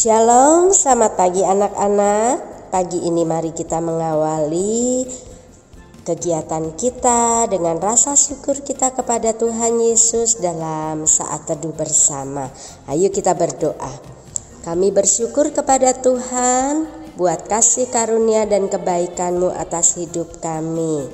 Shalom, selamat pagi anak-anak. Pagi ini mari kita mengawali kegiatan kita dengan rasa syukur kita kepada Tuhan Yesus dalam saat teduh bersama. Ayo kita berdoa. Kami bersyukur kepada Tuhan buat kasih karunia dan kebaikan-Mu atas hidup kami.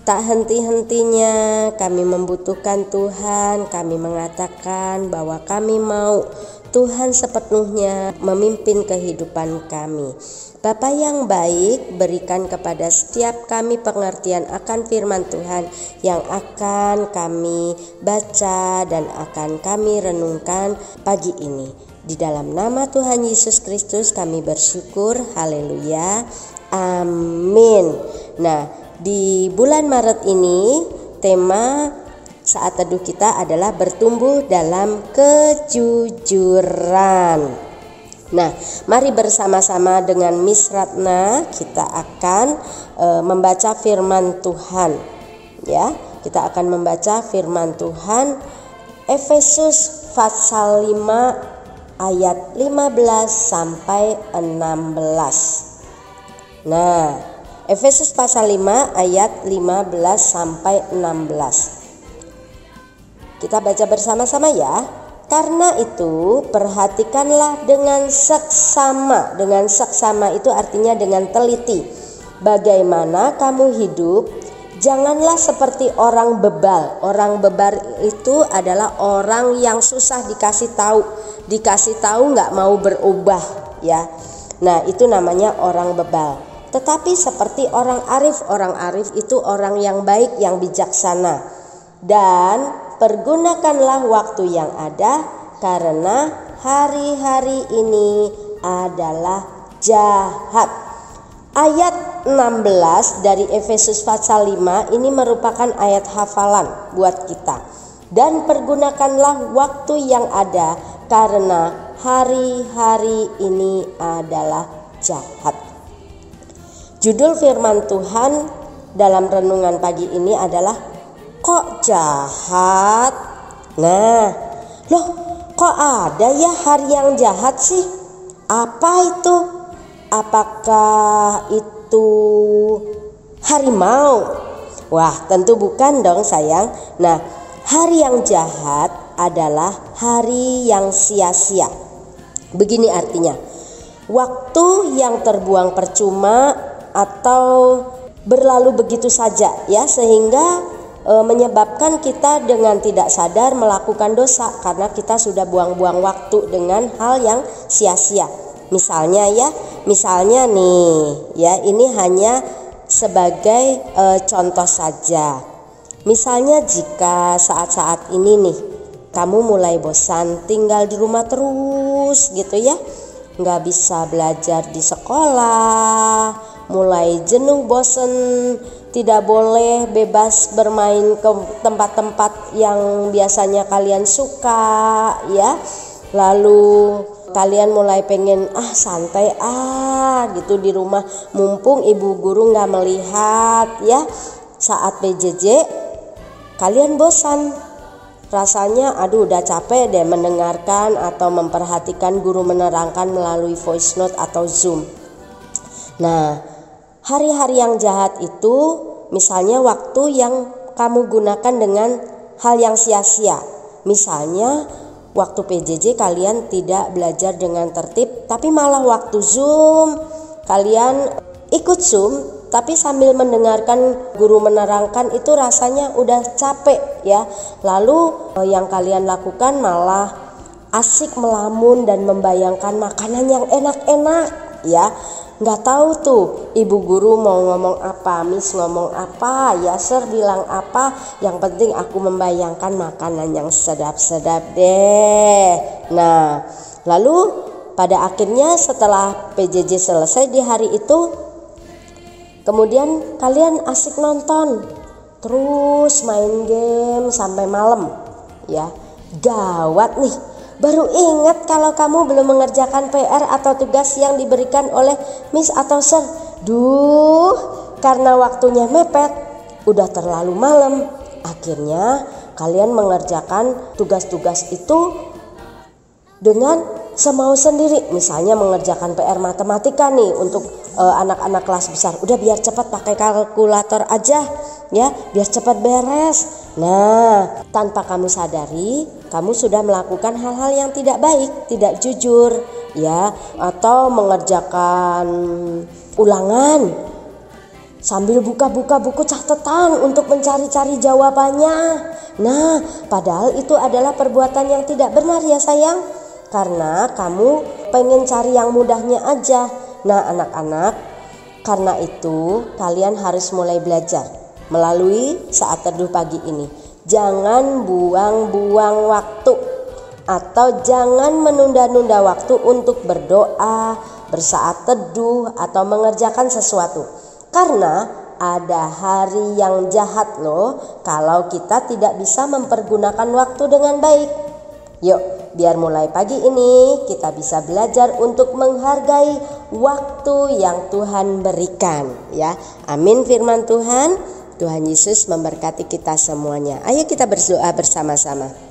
Tak henti-hentinya kami membutuhkan Tuhan, kami mengatakan bahwa kami mau Tuhan sepenuhnya memimpin kehidupan kami. Bapa yang baik, berikan kepada setiap kami pengertian akan firman Tuhan yang akan kami baca dan akan kami renungkan pagi ini. Di dalam nama Tuhan Yesus Kristus kami bersyukur. Haleluya. Amin. Nah, di bulan Maret ini tema saat teduh kita adalah bertumbuh dalam kejujuran. Nah, mari bersama-sama dengan Miss Ratna kita akan e, membaca firman Tuhan. Ya, kita akan membaca firman Tuhan Efesus pasal 5 ayat 15 sampai 16. Nah, Efesus pasal 5 ayat 15 sampai 16. Kita baca bersama-sama ya. Karena itu, perhatikanlah dengan seksama. Dengan seksama itu artinya dengan teliti. Bagaimana kamu hidup? Janganlah seperti orang bebal. Orang bebal itu adalah orang yang susah dikasih tahu. Dikasih tahu nggak mau berubah ya. Nah itu namanya orang bebal. Tetapi seperti orang arif, orang arif itu orang yang baik, yang bijaksana. Dan pergunakanlah waktu yang ada karena hari-hari ini adalah jahat. Ayat 16 dari Efesus pasal 5 ini merupakan ayat hafalan buat kita. Dan pergunakanlah waktu yang ada karena hari-hari ini adalah jahat. Judul firman Tuhan dalam renungan pagi ini adalah Kok jahat? Nah, loh kok ada ya hari yang jahat sih? Apa itu? Apakah itu harimau? Wah, tentu bukan dong sayang. Nah, hari yang jahat adalah hari yang sia-sia. Begini artinya, waktu yang terbuang percuma atau berlalu begitu saja ya sehingga e, menyebabkan kita dengan tidak sadar melakukan dosa karena kita sudah buang-buang waktu dengan hal yang sia-sia. Misalnya ya, misalnya nih, ya ini hanya sebagai e, contoh saja. Misalnya jika saat-saat ini nih kamu mulai bosan tinggal di rumah terus gitu ya, nggak bisa belajar di sekolah, mulai jenuh bosen tidak boleh bebas bermain ke tempat-tempat yang biasanya kalian suka ya. Lalu kalian mulai pengen ah santai ah gitu di rumah. Mumpung ibu guru nggak melihat ya. Saat PJJ kalian bosan. Rasanya aduh udah capek deh mendengarkan atau memperhatikan guru menerangkan melalui voice note atau zoom. Nah hari-hari yang jahat itu misalnya waktu yang kamu gunakan dengan hal yang sia-sia. Misalnya waktu PJJ kalian tidak belajar dengan tertib tapi malah waktu Zoom kalian ikut Zoom tapi sambil mendengarkan guru menerangkan itu rasanya udah capek ya. Lalu eh, yang kalian lakukan malah asik melamun dan membayangkan makanan yang enak-enak ya nggak tahu tuh ibu guru mau ngomong apa, miss ngomong apa, Yaser bilang apa. Yang penting aku membayangkan makanan yang sedap-sedap deh. Nah, lalu pada akhirnya setelah PJJ selesai di hari itu, kemudian kalian asik nonton, terus main game sampai malam, ya. Gawat nih Baru ingat kalau kamu belum mengerjakan PR atau tugas yang diberikan oleh Miss atau Sir. Duh, karena waktunya mepet, udah terlalu malam. Akhirnya kalian mengerjakan tugas-tugas itu dengan semau sendiri misalnya mengerjakan PR matematika nih untuk eh, anak-anak uh, kelas besar udah biar cepat pakai kalkulator aja ya biar cepat beres nah tanpa kamu sadari kamu sudah melakukan hal-hal yang tidak baik tidak jujur ya atau mengerjakan ulangan sambil buka-buka buku catatan untuk mencari-cari jawabannya. Nah, padahal itu adalah perbuatan yang tidak benar ya sayang. Karena kamu pengen cari yang mudahnya aja. Nah, anak-anak, karena itu kalian harus mulai belajar melalui saat teduh pagi ini. Jangan buang-buang waktu atau jangan menunda-nunda waktu untuk berdoa, bersaat teduh atau mengerjakan sesuatu karena ada hari yang jahat loh kalau kita tidak bisa mempergunakan waktu dengan baik. Yuk, biar mulai pagi ini kita bisa belajar untuk menghargai waktu yang Tuhan berikan ya. Amin firman Tuhan. Tuhan Yesus memberkati kita semuanya. Ayo kita berdoa bersama-sama.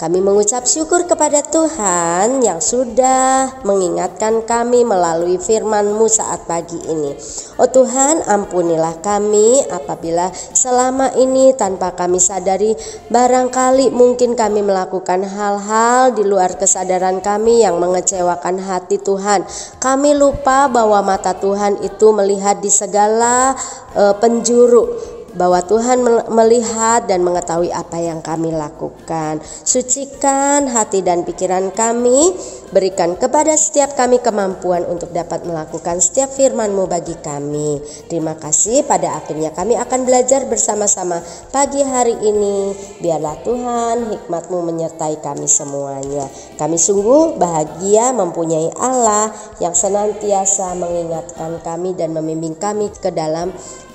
Kami mengucap syukur kepada Tuhan yang sudah mengingatkan kami melalui firman-Mu saat pagi ini. Oh Tuhan, ampunilah kami apabila selama ini tanpa kami sadari barangkali mungkin kami melakukan hal-hal di luar kesadaran kami yang mengecewakan hati Tuhan. Kami lupa bahwa mata Tuhan itu melihat di segala uh, penjuru bahwa Tuhan melihat dan mengetahui apa yang kami lakukan. Sucikan hati dan pikiran kami, berikan kepada setiap kami kemampuan untuk dapat melakukan setiap firman-Mu bagi kami. Terima kasih pada akhirnya kami akan belajar bersama-sama pagi hari ini. Biarlah Tuhan hikmat-Mu menyertai kami semuanya. Kami sungguh bahagia mempunyai Allah yang senantiasa mengingatkan kami dan membimbing kami ke dalam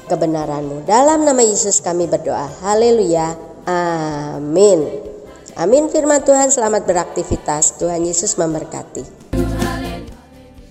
kebenaranmu. Dalam nama Yesus kami berdoa. Haleluya. Amin. Amin firman Tuhan selamat beraktivitas. Tuhan Yesus memberkati.